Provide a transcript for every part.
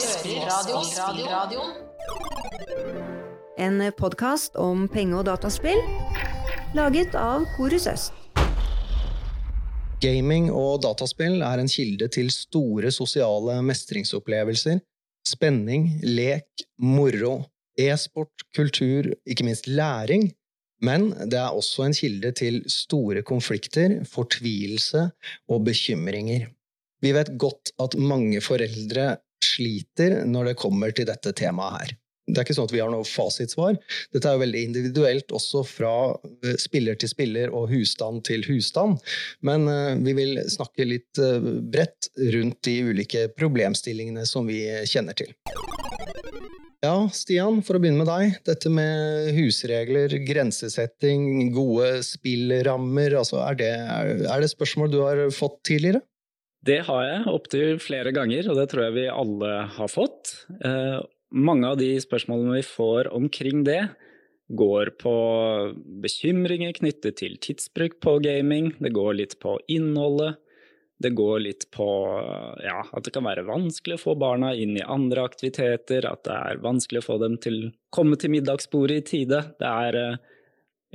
Spillradioen. En podkast om penge- og dataspill laget av Korus Øst. Gaming og dataspill er en kilde til store sosiale mestringsopplevelser, spenning, lek, moro, e-sport, kultur, ikke minst læring. Men det er også en kilde til store konflikter, fortvilelse og bekymringer. Vi vet godt at mange foreldre sliter når det kommer til dette temaet her. Det er ikke sånn at vi har noe fasitsvar. Dette er jo veldig individuelt også fra eh, spiller til spiller og husstand til husstand. Men eh, vi vil snakke litt eh, bredt rundt de ulike problemstillingene som vi kjenner til. Ja, Stian, for å begynne med deg. Dette med husregler, grensesetting, gode spillrammer, altså er det, er det spørsmål du har fått tidligere? Det har jeg opptil flere ganger, og det tror jeg vi alle har fått. Eh, mange av de spørsmålene vi får omkring det, går på bekymringer knyttet til tidsbruk på gaming, det går litt på innholdet. Det går litt på ja, at det kan være vanskelig å få barna inn i andre aktiviteter, at det er vanskelig å få dem til å komme til middagsbordet i tide. Det er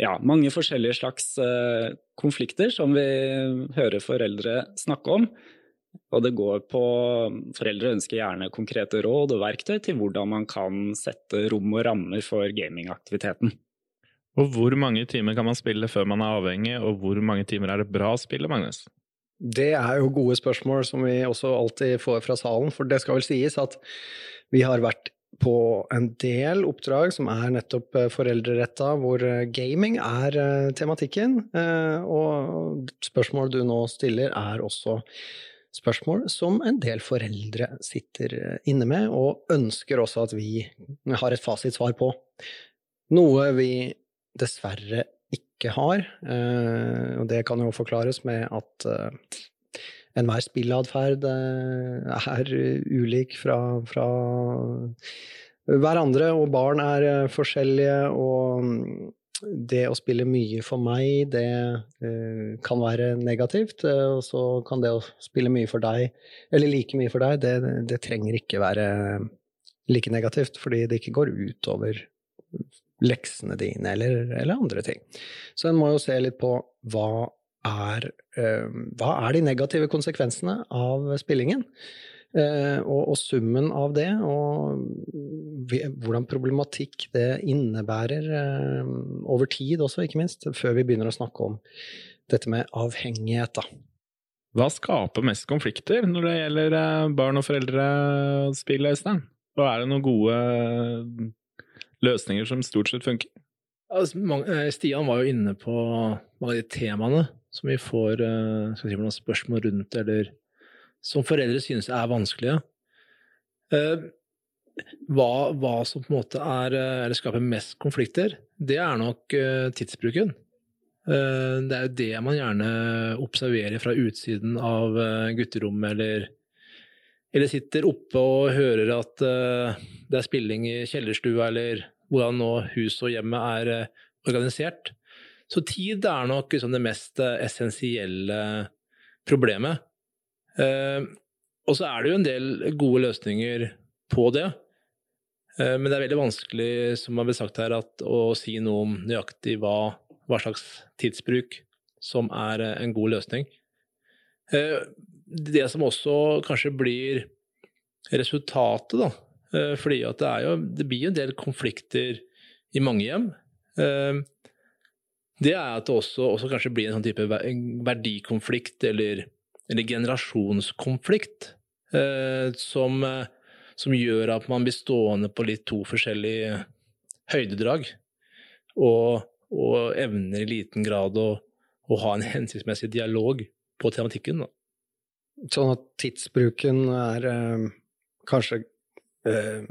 ja, mange forskjellige slags eh, konflikter som vi hører foreldre snakke om. Og det går på Foreldre ønsker gjerne konkrete råd og verktøy til hvordan man kan sette rom og rammer for gamingaktiviteten. Og hvor mange timer kan man spille før man er avhengig, og hvor mange timer er det bra å spille, Magnus? Det er jo gode spørsmål som vi også alltid får fra salen, for det skal vel sies at vi har vært på en del oppdrag som er nettopp eh, foreldreretta, hvor eh, gaming er eh, tematikken. Og spørsmålet du nå stiller, er også spørsmål som en del foreldre sitter eh, inne med, og ønsker også at vi har et fasitsvar på. Noe vi dessverre ikke har, eh, og det kan jo forklares med at eh, enhver spilleatferd er ulik fra, fra hverandre, og barn er forskjellige, og det å spille mye for meg, det uh, kan være negativt. Uh, og så kan det å spille mye for deg, eller like mye for deg, det, det trenger ikke være like negativt, fordi det ikke går utover leksene dine eller, eller andre ting. Så en må jo se litt på hva er, hva er de negative konsekvensene av spillingen. Eh, og, og, summen av det, og hvordan problematikk det innebærer eh, over tid også, ikke minst, før vi begynner å snakke om dette med avhengighet, da. Hva skaper mest konflikter når det gjelder eh, barn og foreldre-spill, Øystein? Og er det noen gode løsninger som stort sett funker? Altså, Stian var jo inne på mange av de temaene som vi får si, spørsmål rundt, eller som foreldre synes er vanskelige. Eh, hva, hva, som på en måte er, eh, eller skaper mest konflikter, det er nok eh, tidsbruken. Det er jo det man gjerne observerer fra utsiden av gutterommet, eller, eller sitter oppe og hører at det er spilling i kjellerstua, eller hvordan nå huset og hjemmet er organisert. Så tid er nok liksom det mest essensielle problemet. Uh, og så er det jo en del gode løsninger på det. Uh, men det er veldig vanskelig, som har blitt sagt her, at, å si noe om nøyaktig hva, hva slags tidsbruk som er uh, en god løsning. det som også kanskje blir resultatet, da, fordi at det, er jo, det blir en del konflikter i mange hjem. Det er at det også, også kanskje blir en sånn type verdikonflikt eller eller generasjonskonflikt, eh, som, eh, som, gjør at man blir stående på litt to forskjellige høydedrag, og, og evner i liten grad å, å, ha en hensiktsmessig dialog på tematikken. Da. Sånn at tidsbruken er eh, kanskje eh,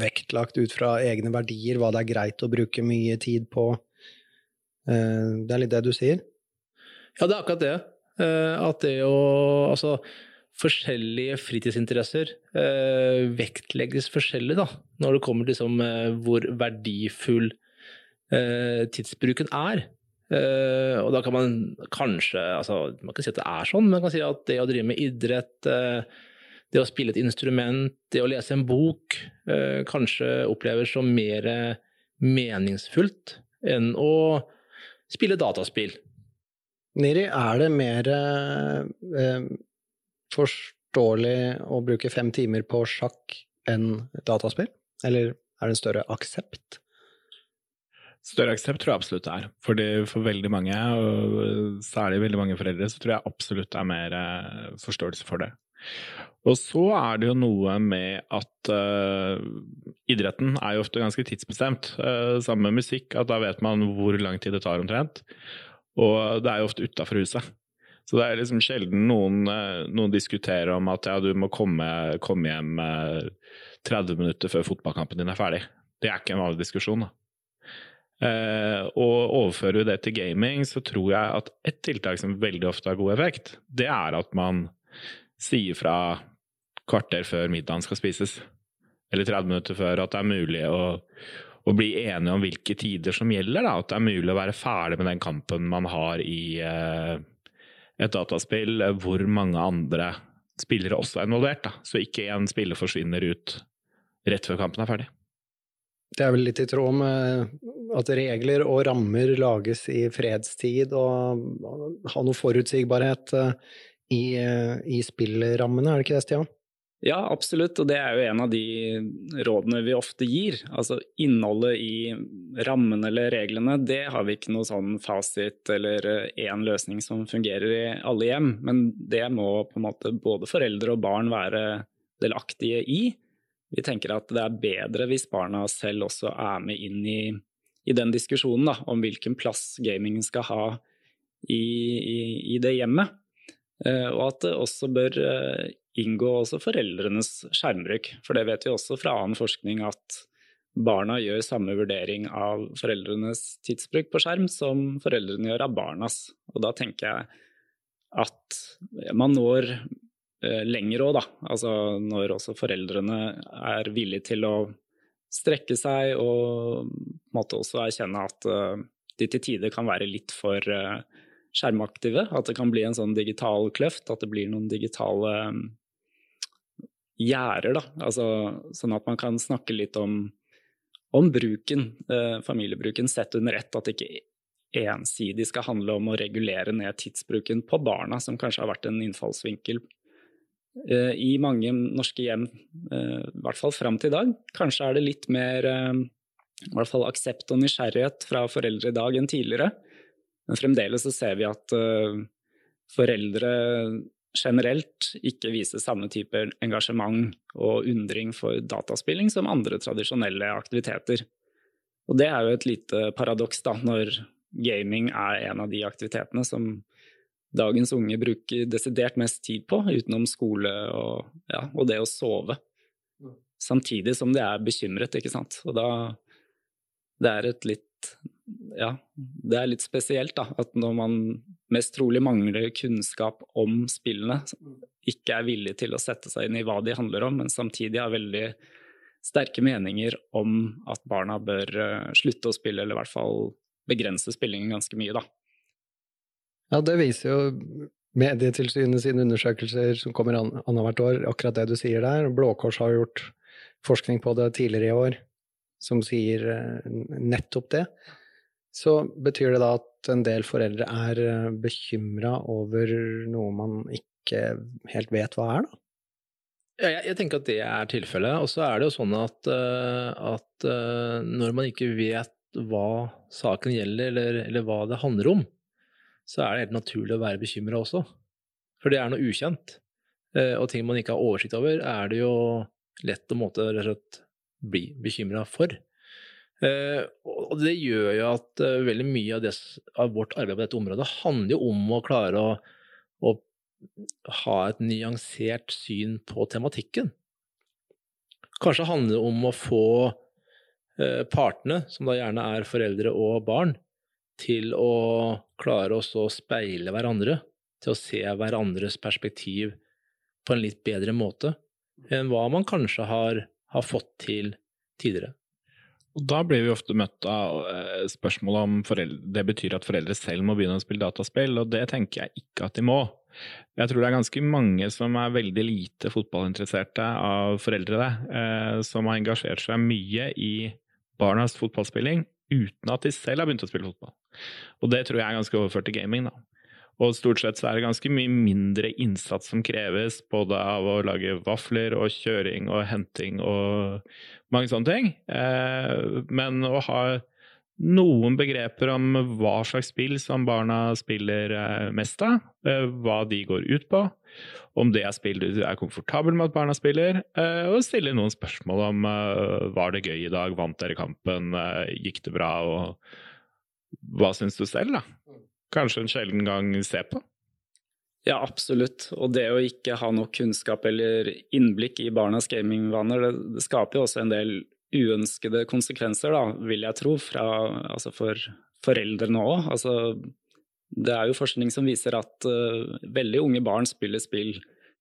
vektlagt ut fra egne verdier, hva det er greit å bruke mye tid på. Eh, det er litt det du sier? Ja, det er akkurat det. Eh, at det å Altså, forskjellige fritidsinteresser eh, vektlegges forskjellig, da, når det kommer til liksom, eh, hvor verdifull tidsbruken er. Og da kan man kanskje altså, Man kan si at det er sånn, men man kan si at det å drive med idrett, det å spille et instrument, det å lese en bok, kanskje oppleves som mer meningsfullt enn å spille dataspill. Niri, er det mer eh, forståelig å bruke fem timer på sjakk enn dataspill? Eller er det en større aksept? Større aksept tror jeg absolutt det er. Fordi for veldig mange, og særlig veldig mange foreldre, så tror jeg absolutt det er mer eh, forståelse for det. Og så er det jo noe med at uh, idretten er jo ofte ganske tidsbestemt. Uh, sammen med musikk, at da vet man hvor lang tid det tar omtrent. Og det er jo ofte utafor huset. Så det er liksom sjelden noen, uh, noen diskuterer om at ja, du må komme, komme hjem 30 minutter før fotballkampen din er ferdig. Det er ikke en vanlig diskusjon, da. og overfører vi det til gaming, så tror jeg at et tiltak som veldig ofte har god effekt, det er at man sier fra kvarter før middagen skal spises, eller 30 minutter før, at det er mulig å, å bli enige om hvilke tider som gjelder. Da. At det er mulig å være ferdig med den kampen man har i eh, et dataspill hvor mange andre spillere også er involvert. Da. Så ikke én spiller forsvinner ut rett før kampen er ferdig. Det er vel litt i tråd med at regler og rammer lages i fredstid, og ha noe forutsigbarhet eh, i, eh, i spillrammene, er det ikke det, Stian? Ja, absolutt, og det er jo en av de rådene vi ofte gir. Altså innholdet i rammene eller reglene, det har vi ikke noe sånn fasit eller én eh, løsning som fungerer i alle hjem. Men det må på en måte både foreldre og barn være delaktige i. Vi tenker at det er bedre hvis barna selv også er med inn i, i den diskusjonen da, om hvilken plass gamingen skal ha i, i, i det hjemmet. Eh, og at det også bør eh, inngå også foreldrenes skjermbruk. For det vet vi også fra annen forskning at barna gjør samme vurdering av foreldrenes tidsbruk på skjerm som foreldrene gjør av barnas. Og da tenker jeg at man når eh, lenger òg, da. Altså når også foreldrene er villige til å strekke seg og måtte også erkjenne at de til tider kan være litt for skjermaktive. At det kan bli en sånn digital kløft, at det blir noen digitale um, da. Altså, sånn at man kan snakke litt om, om bruken, eh, familiebruken, sett under ett. At det ikke ensidig skal handle om å regulere ned tidsbruken på barna, som kanskje har vært en innfallsvinkel eh, i mange norske hjem, eh, i hvert fall fram til i dag. Kanskje er det litt mer eh, i hvert fall aksept og nysgjerrighet fra foreldre i dag enn tidligere. Men fremdeles så ser vi at uh, foreldre generelt ikke viser samme type engasjement og undring for dataspilling som andre tradisjonelle aktiviteter. Og det er jo et lite paradoks, da, når gaming er en av de aktivitetene som dagens unge bruker desidert mest tid på, utenom skole og, ja, og det å sove. Samtidig som de er bekymret, ikke sant. Og da Det er et litt ja, det er litt spesielt da, at når man mest trolig mangler kunnskap om spillene, ikke er villig til å sette seg inn i hva de handler om, men samtidig har veldig sterke meninger om at barna bør uh, slutte å spille, eller i hvert fall begrense spillingen ganske mye, da. Ja, det viser jo Medietilsynet sine undersøkelser som kommer annethvert år, akkurat det du sier der. Blå Kors har gjort forskning på det tidligere i år som sier uh, nettopp det så betyr det da at en del foreldre er eh, bekymra over noe man ikke helt vet hva er, da? Ja, jeg, jeg, tenker at det er tilfellet. Og så er det jo sånn at, uh, at når man ikke vet hva saken gjelder, eller, eller, hva det handler om, så er det helt naturlig å være bekymra også. For det er noe ukjent. Og ting man ikke har oversikt over, er det jo lett å måte, rett og slett bli bekymra for. Eh, og det gjør jo at eh, veldig mye av, det, av, vårt arbeid på dette området handler jo om å klare å, å ha et nyansert syn på tematikken. Kanskje handler det om å få eh, partene, som da gjerne er foreldre og barn, til å klare å speile hverandre, til å se hverandres perspektiv på en litt bedre måte enn hva man kanskje har, har fått til tidligere. Og Da blir vi ofte møtt av spørsmålet spørsmål om foreldre, det betyr at foreldre selv må begynne å spille dataspill, og det tenker jeg ikke at de må. Jeg tror det er ganske mange som er veldig lite fotballinteresserte av foreldre, eh, som har engasjert seg mye i barnas fotballspilling uten at de selv har begynt å spille fotball. Og det tror jeg er ganske overført til gaming, da. Og stort sett så er det ganske mye mindre innsats som kreves, både av å lage vafler og kjøring og henting og mange sånne ting. Eh, men å ha noen begreper om hva slags spill som barna spiller eh, mest av, eh, hva de går ut på, om det er spill du er komfortabel med at barna spiller, og stille noen spørsmål om var det gøy i dag, vant dere kampen, gikk det bra, og hva syns du selv, da? Kanskje en sjelden gang se på? Ja, absolutt. Og det å ikke ha nok kunnskap eller innblikk i barnas gamingvaner, det, det skaper jo også en del uønskede konsekvenser, da, vil jeg tro, fra, altså for foreldrene òg. Altså, det er jo forskning som viser at uh, veldig unge barn spiller spill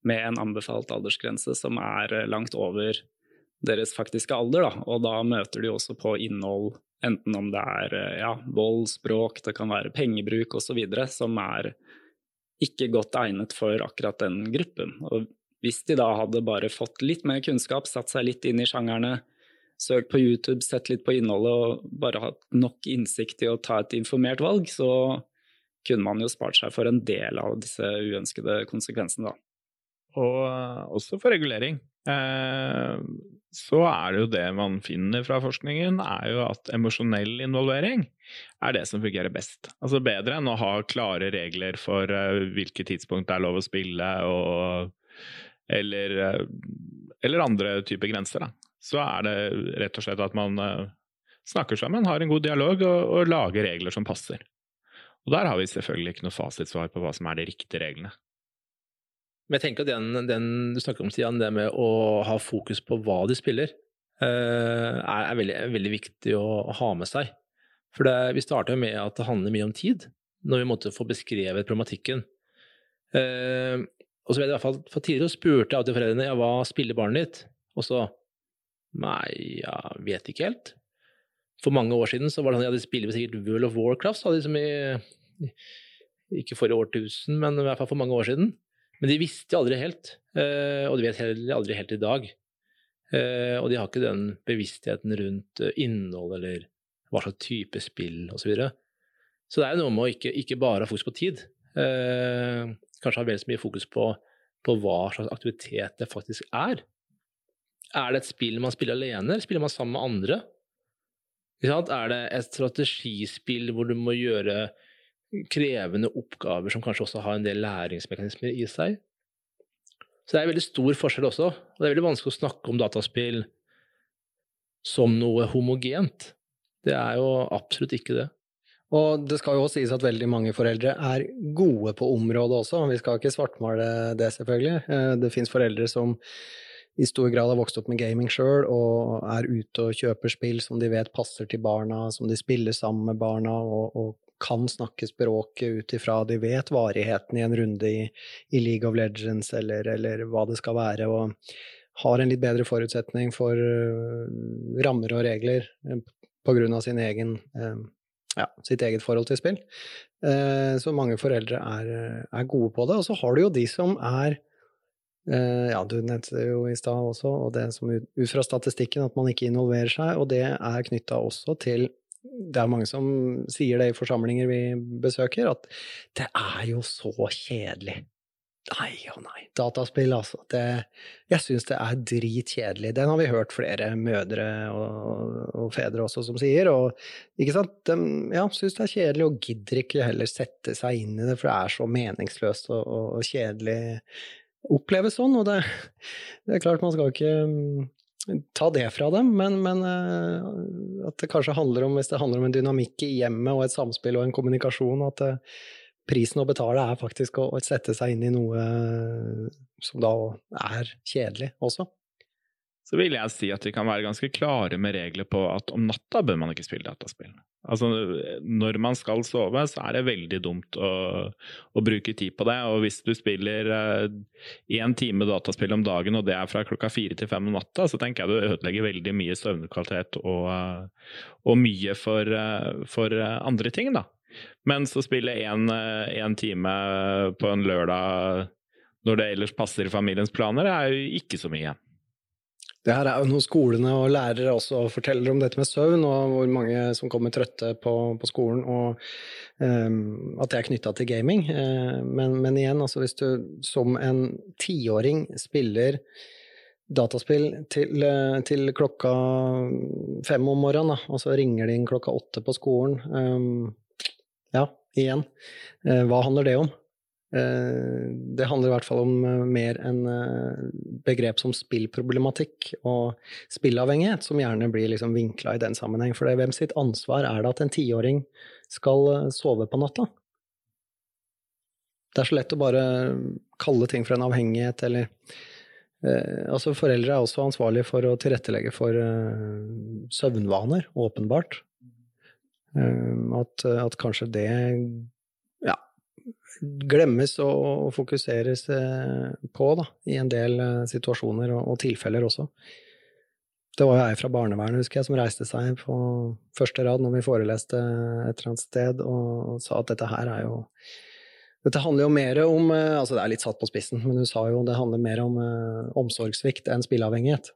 med en anbefalt aldersgrense som er uh, langt over deres faktiske alder. Da. Og da møter de også på innhold, enten om det er uh, ja, vold, språk, det kan være pengebruk osv., som er ikke godt egnet for akkurat den gruppen. Og hvis de da hadde bare fått litt mer kunnskap, satt seg litt inn i sjangerne, søkt på YouTube, sett litt på innholdet og bare hatt nok innsikt til å ta et informert valg, så kunne man jo spart seg for en del av disse uønskede konsekvensene, da. Og eh, også for regulering. Eh, så er det jo det man finner fra forskningen, er jo at emosjonell involvering er det som fungerer best. Altså bedre enn å ha klare regler for uh, hvilke tidspunkt det er lov å spille, og, eller, eller andre typer grenser. Da så er det rett og slett at man uh, snakker sammen, har en god dialog og, og, lager regler som passer. Og der har vi selvfølgelig ikke noe fasitsvar på hva som er de riktige reglene. Men jeg tenker at den, den du snakker om, Stian, det med å ha fokus på hva de spiller, uh, er, er, veldig, veldig, viktig å, ha med seg. For det, vi starter med at det handler mye om tid, når vi måtte få beskrevet problematikken. Uh, og så vet jeg i hvert fall, for Tidligere spurte jeg alltid foreldrene ja, hva spiller barnet ditt, og så Nei, jeg vet ikke helt. For mange år siden så var det sånn ja, de spiller sikkert World of Warcraft, sa de i Ikke forrige årtusen, men i hvert fall for mange år siden. Men de visste aldri helt, eh, og de vet heller aldri helt i dag. Eh, og de har ikke den bevisstheten rundt eh, innhold eller hva slags type spill osv. Så, så det er noe med å ikke, ikke bare ha fokus på tid. Kanskje ha vel så mye fokus på, på hva slags aktivitet det faktisk er. Er det et spill man spiller alene, eller spiller man sammen med andre? Er det et strategispill hvor du må gjøre krevende oppgaver som kanskje også har en del læringsmekanismer i seg? Så det er en veldig stor forskjell også. Og det er veldig vanskelig å snakke om dataspill som noe homogent. Det er jo absolutt ikke det. Og det skal jo også sies at veldig mange foreldre er gode på området også. Vi skal ikke svartmale det, selvfølgelig. Eh, det fins foreldre som i stor grad har vokst opp med gaming sjøl og er ute og kjøper spill som de vet passer til barna, som de spiller sammen med barna, og, og kan snakke språket ut ifra de vet varigheten i en runde i, i League of Legends eller, eller, hva det skal være, og har en litt bedre forutsetning for uh, rammer og regler uh, på grunn av sin egen, uh, ja, sitt eget forhold til spill. så mange foreldre er, er gode på det. Og så har du jo de som er ja, du nevnte det jo i stad også, og det som ut fra statistikken at man ikke involverer seg, og det er knytta også til det er mange som sier det i forsamlinger vi besøker, at det er jo så kjedelig. Nei og nei. Dataspill, altså. Det, jeg syns det er dritkjedelig. Den har vi hørt flere mødre og, og fedre også som sier. Og ikke sant, de ja, syns det er kjedelig og gidder ikke heller sette seg inn i det, for det er så meningsløst og, og, kjedelig oppleves sånn, og det, det, er klart man skal ikke ta det fra dem, men, men uh, at det kanskje handler om, hvis det handler om en dynamikk i hjemmet og et samspill og en kommunikasjon, at uh, prisen å betale er faktisk å, å, sette seg inn i noe som da er kjedelig også. Så vil jeg si at vi kan være ganske klare med regler på at om natta bør man ikke spille dataspill. Altså, når man skal sove, så er det veldig dumt å, å bruke tid på det. Og hvis du spiller én eh, time dataspill om dagen, og det er fra klokka fire til fem om natta, så tenker jeg du ødelegger veldig mye søvnkvalitet og, uh, og mye for, uh, for, andre ting, da. Men så spille én time på en lørdag når det ellers passer familiens planer, er jo ikke så mye. Det her er jo noe skolene og lærere også forteller om dette med søvn, og hvor mange som kommer trøtte på, på skolen, og um, at det er knytta til gaming. Uh, men, men, igjen, altså hvis du som en tiåring spiller dataspill til, til, klokka fem om morgenen, da, og så ringer de inn klokka åtte på skolen um, Ja, igjen, uh, hva handler det om? Eh, det handler i hvert fall om eh, mer enn eh, begrep som spillproblematikk og spillavhengighet, som gjerne blir liksom vinkla i den sammenheng. For hvem sitt ansvar er det at en tiåring skal sove på natta? Det er så lett å bare kalle ting for en avhengighet, eller eh, Altså, foreldre er også ansvarlige for å tilrettelegge for søvnvaner, åpenbart. Eh, at, at kanskje det glemmes og, fokuseres eh, på da, i en del eh, situasjoner og, tilfeller også. Det var jo ei fra barnevernet husker jeg, som reiste seg på første rad når vi foreleste et eller annet sted, og, sa at dette her er jo dette handler jo mer om eh, altså Det er litt satt på spissen, men hun sa jo det handler mer om uh, omsorgssvikt enn spilleavhengighet.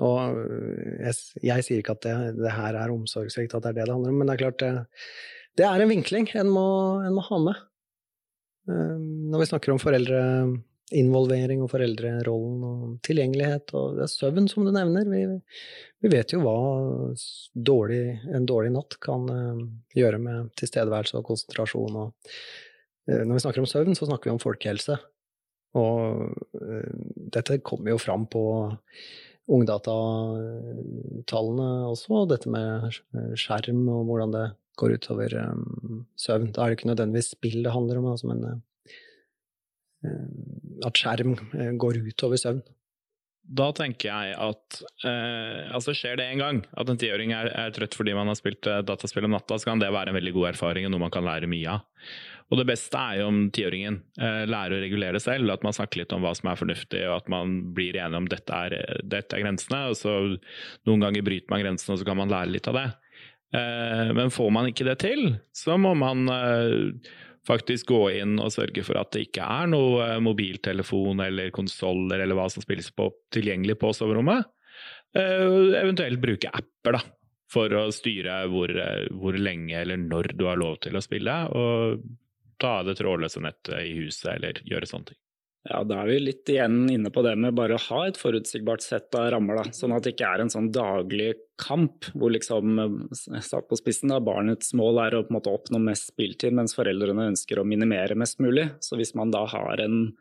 Og jeg, jeg, sier ikke at det, det, her er omsorgssvikt, at det er det det handler om, men det er klart det, det er en vinkling en må, en må ha med. Eh, når vi snakker om foreldreinvolvering og foreldrerollen og tilgjengelighet og det er søvn, som du nevner. Vi, vi vet jo hva dårlig, en dårlig natt kan eh, gjøre med tilstedeværelse og konsentrasjon. Og eh, når vi snakker om søvn, så snakker vi om folkehelse. Og dette kommer jo fram på ungdatatallene også, dette med skjerm og hvordan det går utover um, søvn. Da er det ikke nødvendigvis spill det handler om, altså, men uh, at skjerm går utover søvn. Da tenker jeg at uh, altså skjer det en gang at en tiåring er, er, trøtt fordi man har spilt eh, dataspill om natta, så kan det være en veldig god erfaring og noe man kan lære mye av. Og det beste er jo om tiåringen uh, lærer å regulere selv, at man snakker litt om hva som er fornuftig, og at man blir enig om dette er, dette er grensene. og så Noen ganger bryter man grensene, og så kan man lære litt av det. Eh, men får man ikke det til, så må man eh, faktisk gå inn og sørge for at det ikke er noe eh, mobiltelefon eller konsoller eller hva som spilles på tilgjengelig på soverommet. Eventuelt bruke apper da, for å styre hvor, hvor, lenge eller når du har lov til å spille, og ta av det trådløse nettet i huset eller gjøre sånne ting. Ja, Da er vi litt igjen inne på det med bare å ha et forutsigbart sett av rammer. da, Sånn at det ikke er en sånn daglig kamp hvor liksom, eh, satt på spissen da, barnets mål er å på en måte oppnå mest spiltid, mens foreldrene ønsker å minimere mest mulig. Så hvis man da har en,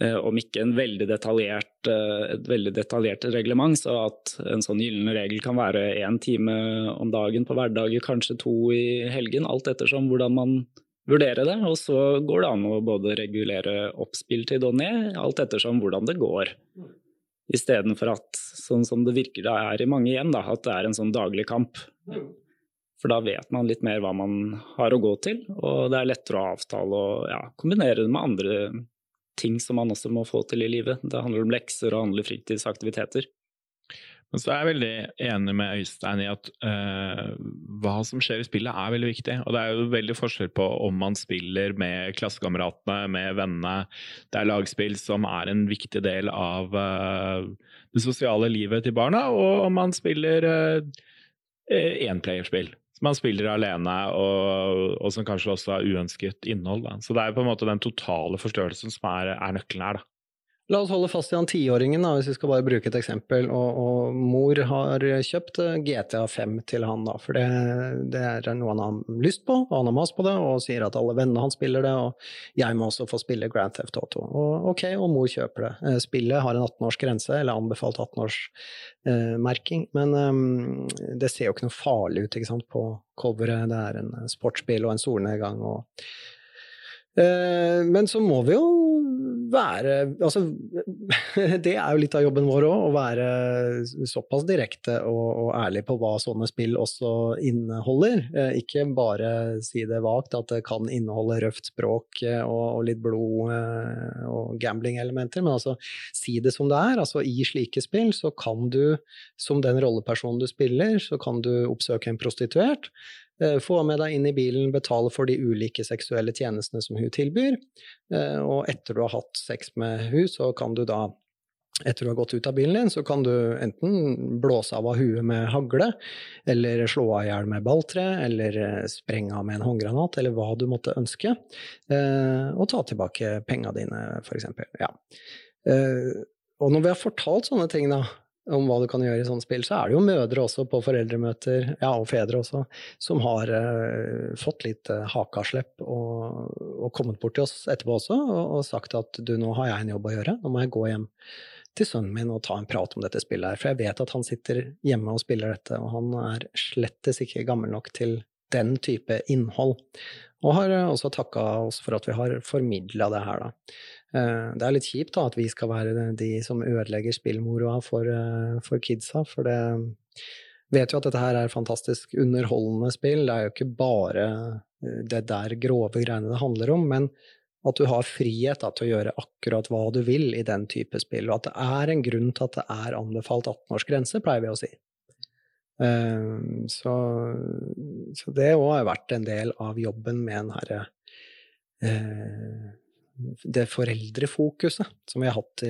eh, om ikke en veldig detaljert, eh, et veldig detaljert reglement, så at en sånn gyllen regel kan være én time om dagen på hverdager, kanskje to i helgen, alt ettersom hvordan man vurdere det. Og så går det an å både regulere oppspilltid og ned, alt ettersom hvordan det går. Istedenfor at, sånn som det virker det er i mange hjem, da, at det er en sånn daglig kamp. For da vet man litt mer hva man har å gå til, og det er lettere å avtale og ja, kombinere det med andre ting som man også må få til i livet. Det handler om lekser og andre fritidsaktiviteter. Men så er jeg veldig enig med Øystein i at uh, hva som skjer i spillet er veldig viktig. Og det er jo veldig forskjell på om man spiller med klassekameratene, med vennene. Det er lagspill som er en viktig del av uh, det sosiale livet til barna, og om man spiller uh, enplayerspill. Som man spiller alene, og, og, som kanskje også har uønsket innhold. Da. Så det er på en måte den totale forstørrelsen som er, er nøkkelen her. da. La oss holde fast i han tiåringen, hvis vi skal bare bruke et eksempel. Og, og mor har kjøpt eh, GTA 5 til han, da, for det, det, er noe han har lyst på, og han har mast på det, og sier at alle vennene hans spiller det, og jeg må også få spille Grand Theft Auto. Og ok, og mor kjøper det. Eh, spillet har en 18-års grense, eller anbefalt 18-års eh, men um, det ser jo ikke noe farlig ut ikke sant, på coveret. Det er en sportsbil og en solnedgang. og Eh, men så må vi jo være Altså, det er jo litt av jobben vår òg, å være såpass direkte og, og, ærlig på hva sånne spill også inneholder. Eh, ikke bare si det vagt, at det kan inneholde røft språk eh, og, og litt blod og gambling-elementer, men altså si det som det er. Altså, I slike spill så kan du, som den rollepersonen du spiller, så kan du oppsøke en prostituert. Eh, få med deg inn i bilen, betale for de ulike seksuelle tjenestene som hun tilbyr, eh, og etter du har hatt sex med hun, så kan du da etter du har gått ut av bilen din, så kan du enten blåse av av huet med hagle, eller slå av i hjel med balltre, eller eh, sprenge av med en håndgranat, eller hva du måtte ønske, og ta tilbake penga dine, for eksempel. Ja. Og når vi har fortalt sånne ting, da, om hva du kan gjøre i sånne spill, så er det jo mødre også på foreldremøter, ja, og fedre også, som har uh, fått litt uh, hakaslepp og, og, kommet bort til oss etterpå også og, og, sagt at du, nå har jeg en jobb å gjøre, nå må jeg gå hjem til sønnen min og ta en prat om dette spillet her, for jeg vet at han sitter hjemme og spiller dette, og han er slettes ikke gammel nok til den type innhold. Og har uh, også takka oss for at vi har formidla det her, da. Eh, det er litt kjipt da, at vi skal være de som ødelegger spillmoroa for, eh, for kidsa, for det vet jo at dette her er fantastisk underholdende spill. Det er jo ikke bare eh, det der grove greiene det handler om, men at du har frihet da, til å gjøre akkurat hva du vil i den type spill, og at det er en grunn til at det er anbefalt 18-årsgrense, pleier vi å si. Så, så det òg har vært en del av jobben med den herre det foreldrefokuset som vi har hatt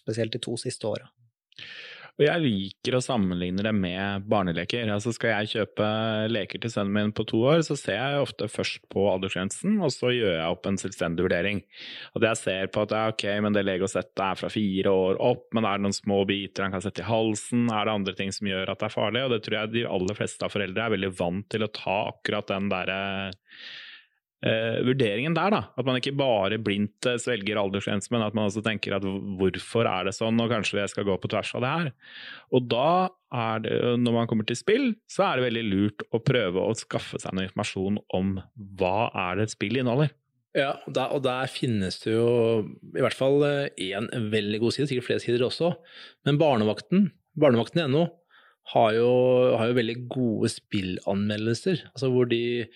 spesielt de to siste åra. Og jeg liker å sammenligne det med barneleker. Altså Skal jeg kjøpe leker til sønnen min på to år, så ser jeg ofte først på aldersgrensen, og så gjør jeg opp en selvstendig vurdering. Og jeg ser på at ok, men det Lego-settet er fra fire år opp, men er det noen små biter han kan sette i halsen, er det andre ting som gjør at det er farlig? Og det tror jeg de aller fleste av foreldre er veldig vant til å ta akkurat den derre eh, vurderingen der. da, At man ikke bare blindt eh, svelger aldersgrense, men at man også tenker at hvorfor er det sånn, og kanskje jeg skal gå på tvers av det her. Og da er det, når man kommer til spill, så er det veldig lurt å prøve å skaffe seg noe informasjon om hva er det et spill inneholder. Ja, og der, og der, finnes det jo i hvert fall én eh, veldig god side, sikkert flere sider også. Men Barnevakten, barnevakten.no, har, har jo veldig gode spillanmeldelser. Altså hvor de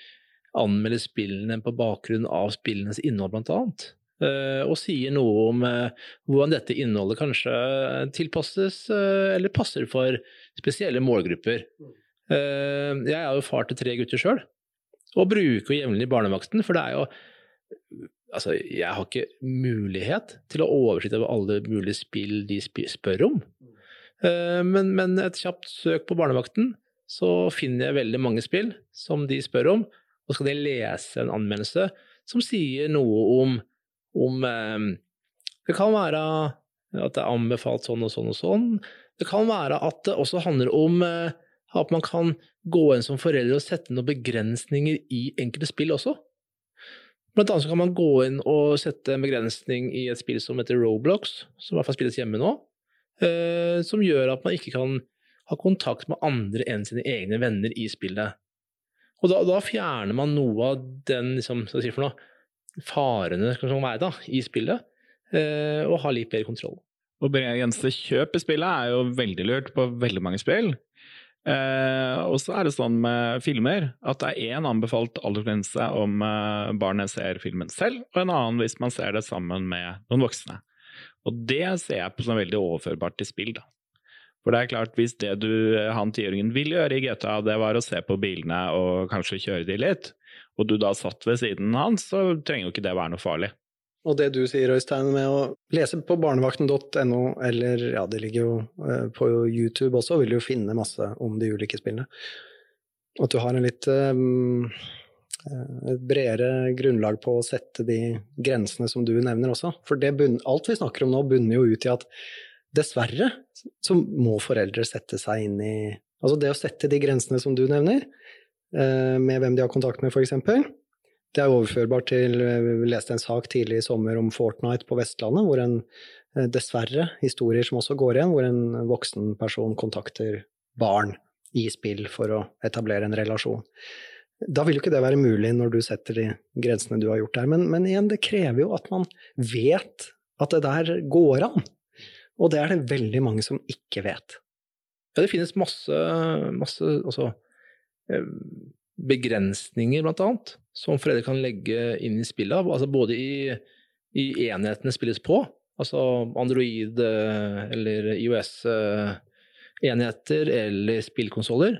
anmelder spillene på bakgrunn av spillenes innhold, blant annet. Eh, og sier noe om eh, hvordan dette innholdet kanskje tilpasses eh, eller passer for spesielle målgrupper. Jeg er jo far til tre gutter sjøl, og bruker jevnlig barnevakten, for det er jo Altså, jeg har ikke mulighet til å oversitte over alle mulige spill de spør om. Men, men et kjapt søk på barnevakten, så finner jeg veldig mange spill som de spør om, og skal de lese en anmeldelse som sier noe om, om eh, Det kan være at det er anbefalt sånn og sånn og sånn. Det kan være at det også handler om eh, at man kan gå inn som forelder og sette noen begrensninger i enkelte spill også. Blant annet så kan man gå inn og sette en begrensning i et spill som heter Roblox, som i hvert fall spilles hjemme nå, eh, som gjør at man ikke kan ha kontakt med andre enn sine egne venner i spillet. Og da, da, fjerner man noe av den liksom, si noe, farene som kan være da, i spillet, eh, og har litt bedre kontroll. Å begrense kjøp i spillet er jo veldig lurt på veldig mange spill. Eh, og så er det sånn med filmer at det er én anbefalt aldersgrense om eh, barnet ser filmen selv, og en annen hvis man ser det sammen med noen voksne. Og det ser jeg på som veldig overførbart til spill. da. For det er klart, hvis det du, han tiåringen vil gjøre i GTA, det var å se på bilene og kanskje kjøre de litt, og du da satt ved siden hans, så trenger jo ikke det være noe farlig. Og det du sier, Øystein, med å lese på barnevakten.no, eller ja, det ligger jo eh, på YouTube også, vil du jo finne masse om de ulike spillene. At du har en litt um, bredere grunnlag på å sette de grensene som du nevner også. For det, alt vi snakker om nå, bunner jo ut i at dessverre så må foreldre sette seg inn i Altså det å sette de grensene som du nevner, eh, med hvem de har kontakt med, f.eks. Det er overførbart til eh, Vi leste en sak tidlig i sommer om Fortnite på Vestlandet, hvor en eh, dessverre, historier som også går igjen, hvor en voksen person kontakter barn i spill for å etablere en relasjon. Da vil jo ikke det være mulig når du setter de grensene du har gjort der, men, men igjen, det krever jo at man vet at det der går an. Og det er det veldig mange som ikke vet. Ja, det finnes masse, masse altså, eh, begrensninger, blant annet, som foreldre kan legge inn i spillet. Altså både i, i enhetene spilles på, altså Android eh, eller IOS-enheter eller spillkonsoller.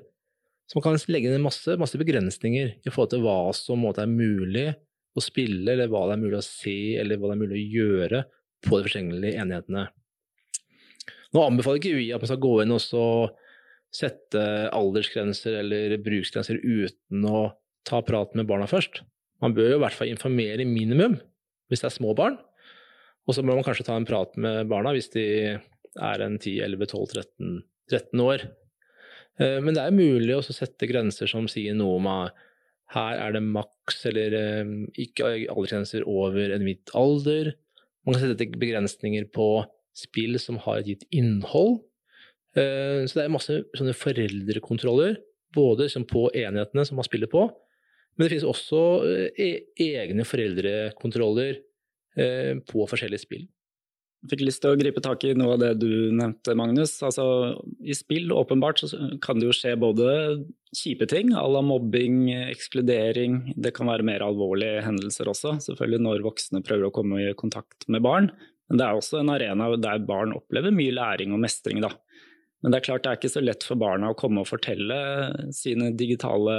Så man kan legge inn masse, masse begrensninger i forhold til hva som måte, er mulig å spille, eller hva det er mulig å se, eller hva det er mulig å gjøre på de forskjellige enhetene. Nå anbefaler ikke vi at man skal gå inn og sette aldersgrenser eller bruksgrenser uten å ta praten med barna først. Man bør jo i hvert fall informere minimum hvis det er små barn. Og så bør man kanskje ta en prat med barna hvis de er en 10-11-12-13 13 år. Eh, men det er mulig å sette grenser som sier noe om at her er det maks eller eh, ikke aldersgrenser over en vidt alder. Man kan sette begrensninger på spill som har et gitt innhold. Eh, så det er masse sånne foreldrekontroller, både på enhetene som man spiller på, men det finnes også eh, e-, egne foreldrekontroller eh, på forskjellige spill. Jeg fikk lyst til å gripe tak i noe av det du nevnte, Magnus. Altså, I spill åpenbart så kan det jo skje både kjipe ting, à la mobbing, ekskludering. Det kan være mer alvorlige hendelser også, selvfølgelig når voksne prøver å komme i kontakt med barn. Men det er også en arena der barn opplever mye læring og mestring. Da. Men det er klart det er ikke så lett for barna å komme og fortelle sine digitale,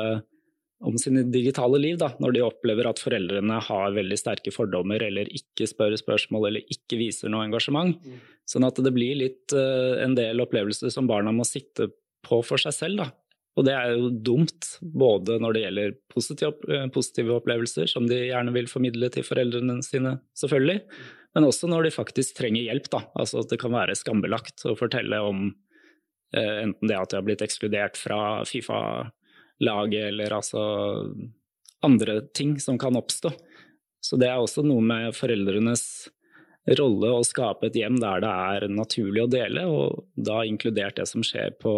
om sine digitale liv da, når de opplever at foreldrene har veldig sterke fordommer eller ikke spør spørsmål eller ikke viser noe engasjement. Mm. Sånn at det blir litt uh, en del opplevelser som barna må sitte på for seg selv. Da. Og det er jo dumt, både når det gjelder positive, positive opplevelser, som de gjerne vil formidle til foreldrene sine, selvfølgelig, men også når de faktisk trenger hjelp. Da. Altså at det kan være skambelagt å fortelle om eh, enten det at de har blitt ekskludert fra Fifa-laget, eller altså andre ting som kan oppstå. Så det er også noe med foreldrenes rolle å skape et hjem der det er naturlig å dele, og da inkludert det som skjer på,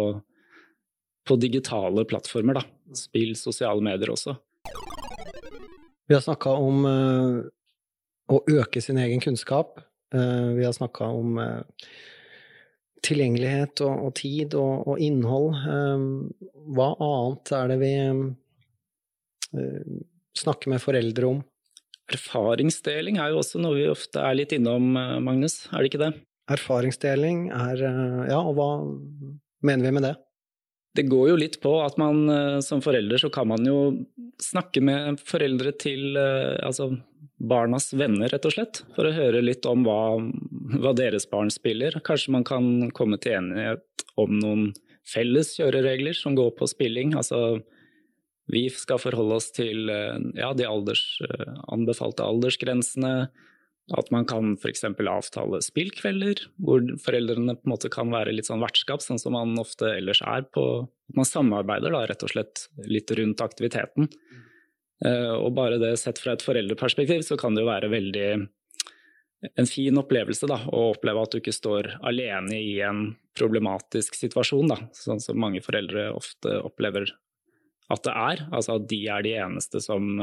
på digitale plattformer. Da. Spill, sosiale medier også. Vi har snakka om uh, å øke sin egen kunnskap. Eh, vi har snakka om eh, tilgjengelighet og, og tid og, og, innhold. Eh, hva annet er det vi snakker med foreldre om? Erfaringsdeling er jo også noe vi ofte er litt innom, Magnus, er det ikke det? Erfaringsdeling er Ja, og hva mener vi med det? Det går jo litt på at man som forelder så kan man jo snakke med foreldre til altså barnas venner, rett og slett. For å høre litt om hva, hva, deres barn spiller. Kanskje man kan komme til enighet om noen felles kjøreregler som går på spilling. Altså vi skal forholde oss til ja, de alders, anbefalte aldersgrensene. At man kan f.eks. avtale spillkvelder, hvor foreldrene på en måte kan være litt sånn vertskap, sånn som man ofte ellers er på Man samarbeider da rett og slett litt rundt aktiviteten. Eh, og bare det sett fra et foreldreperspektiv, så kan det jo være veldig en fin opplevelse da, å oppleve at du ikke står alene i en problematisk situasjon, da, sånn som mange foreldre ofte opplever at det er. Altså at de er de eneste som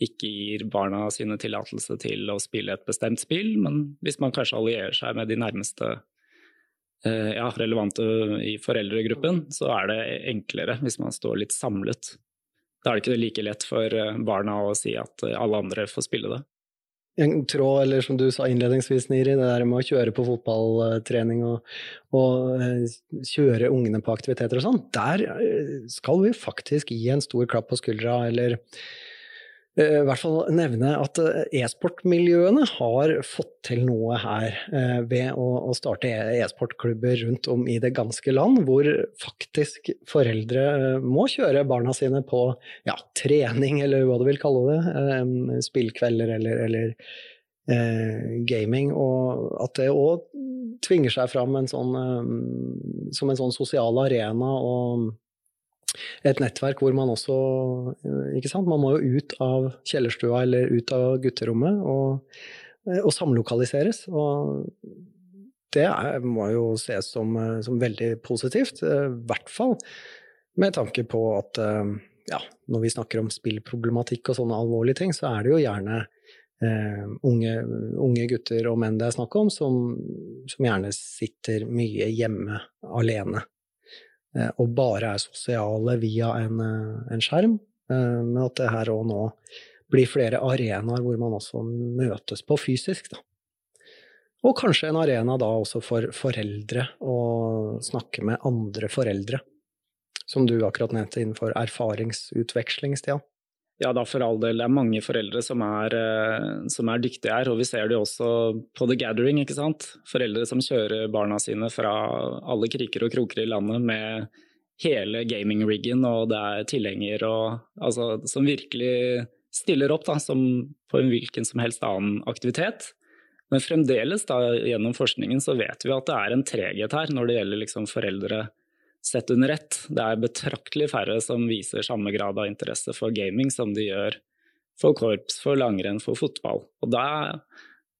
ikke gir barna sine tillatelse til å spille et bestemt spill, men hvis man kanskje allierer seg med de nærmeste eh, ja, relevante i foreldregruppen, så er det enklere hvis man står litt samlet. Da er det ikke like lett for eh, barna å si at eh, alle andre får spille det. En tråd, eller som du sa innledningsvis, Niri, det der med å kjøre på fotballtrening og, og eh, kjøre ungene på aktiviteter og sånn, der skal vi faktisk gi en stor klapp på skuldra, eller i hvert fall nevne at eh, e-sportmiljøene har fått til noe her eh, ved å starte e-sportklubber rundt om i det ganske land, hvor faktisk foreldre må kjøre barna sine på ja, trening, eller hva du vil kalle det, spillkvelder eller, eller eh, gaming, og at det òg tvinger seg fram en sånn, som en sånn sosial arena. og et nettverk hvor man også eh, ikke sant, Man må jo ut av kjellerstua eller ut av gutterommet og, eh, og samlokaliseres. Og det er, må jo ses som, eh, som veldig positivt, i hvert fall med tanke på at ja, når vi snakker om spillproblematikk og sånne alvorlige ting, så er det jo gjerne Uh, unge, unge, gutter og menn det er snakk om, som, som gjerne sitter mye hjemme alene. Eh, og bare er sosiale via en, eh, en skjerm, eh, men at det her og nå blir flere arenaer hvor man også møtes på fysisk. Da. Og kanskje en arena da også for foreldre å snakke med andre foreldre. som du akkurat nevnte innenfor erfaringsutveksling, Stian? Ja da, for all del. Det er mange foreldre som er, eh, som er, dyktige her. Og vi ser det også på The Gathering. ikke sant? Foreldre som kjører barna sine fra alle kriker og kroker i landet med hele gaming-riggen, og det er tilhenger og altså, som virkelig stiller opp da, som på en hvilken som helst annen aktivitet. Men fremdeles, da, gjennom forskningen, så vet vi at det er en treghet her når det gjelder liksom foreldre sett under ett. Det er betraktelig færre som viser samme grad av interesse for gaming som de gjør for korps, for langrenn, for fotball. Og da,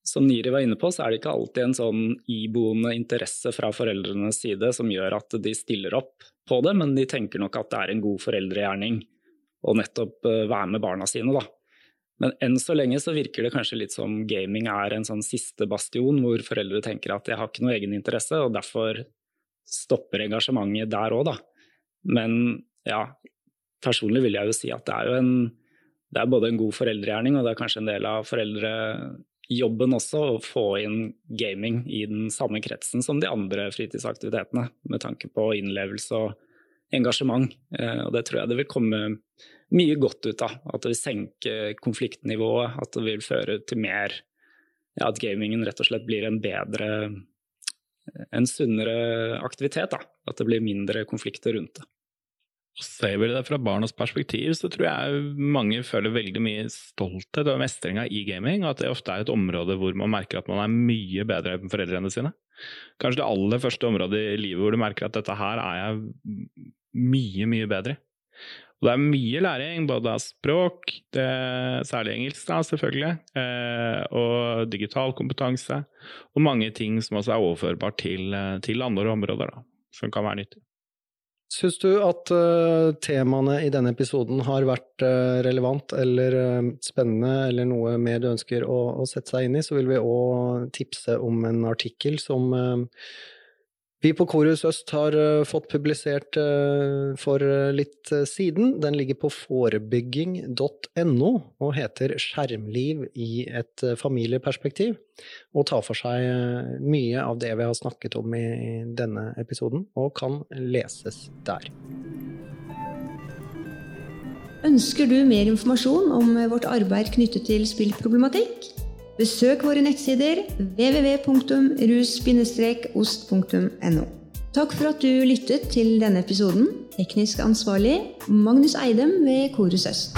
som Niri var inne på, så er det ikke alltid en sånn iboende interesse fra foreldrenes side som gjør at de stiller opp på det, men de tenker nok at det er en god foreldregjerning å nettopp eh, være med barna sine, da. Men enn så lenge så virker det kanskje litt som gaming er en sånn siste bastion hvor foreldre tenker at jeg har ikke noe egeninteresse, og derfor stopper engasjementet der òg, da. Men ja, personlig vil jeg jo si at det er jo en det er både en god foreldregjerning og det er kanskje en del av foreldrejobben også å få inn gaming i den samme kretsen som de andre fritidsaktivitetene, med tanke på innlevelse og engasjement. Eh, og det tror jeg det vil komme mye godt ut av. At det vil senke konfliktnivået, at det vil føre til mer ja, At gamingen rett og slett blir en bedre en sunnere aktivitet. Da. At det blir mindre konflikter rundt det. Ser vi det fra barnas perspektiv, så tror jeg mange føler veldig mye stolthet over mestringa i gaming, og at det ofte er et område hvor man merker at man er mye bedre enn foreldrene sine. Kanskje det aller første området i livet hvor du merker at dette her er jeg mye, mye bedre. Og det er mye læring, både av språk, det, særlig engelsk da, selvfølgelig, eh, og digital kompetanse, og mange ting som også er overførbart til, eh, til andre områder, da, som kan være nyttig. Syns du at uh, temaene i denne episoden har vært uh, relevant eller uh, spennende, eller noe mer du ønsker å, å, sette seg inn i, så vil vi òg tipse om en artikkel som vi på Korus Øst har uh, fått publisert uh, for uh, litt siden. Den ligger på forebygging.no og heter Skjermliv i et familieperspektiv, og tar for seg mye av det vi har snakket om i denne episoden, og kan leses der. Ønsker du mer informasjon om vårt arbeid knyttet til spillproblematikk? Besøk våre nettsider www.rus-ost.no. Takk for at du lyttet til denne episoden. Teknisk ansvarlig Magnus Eidem ved Korus Øst.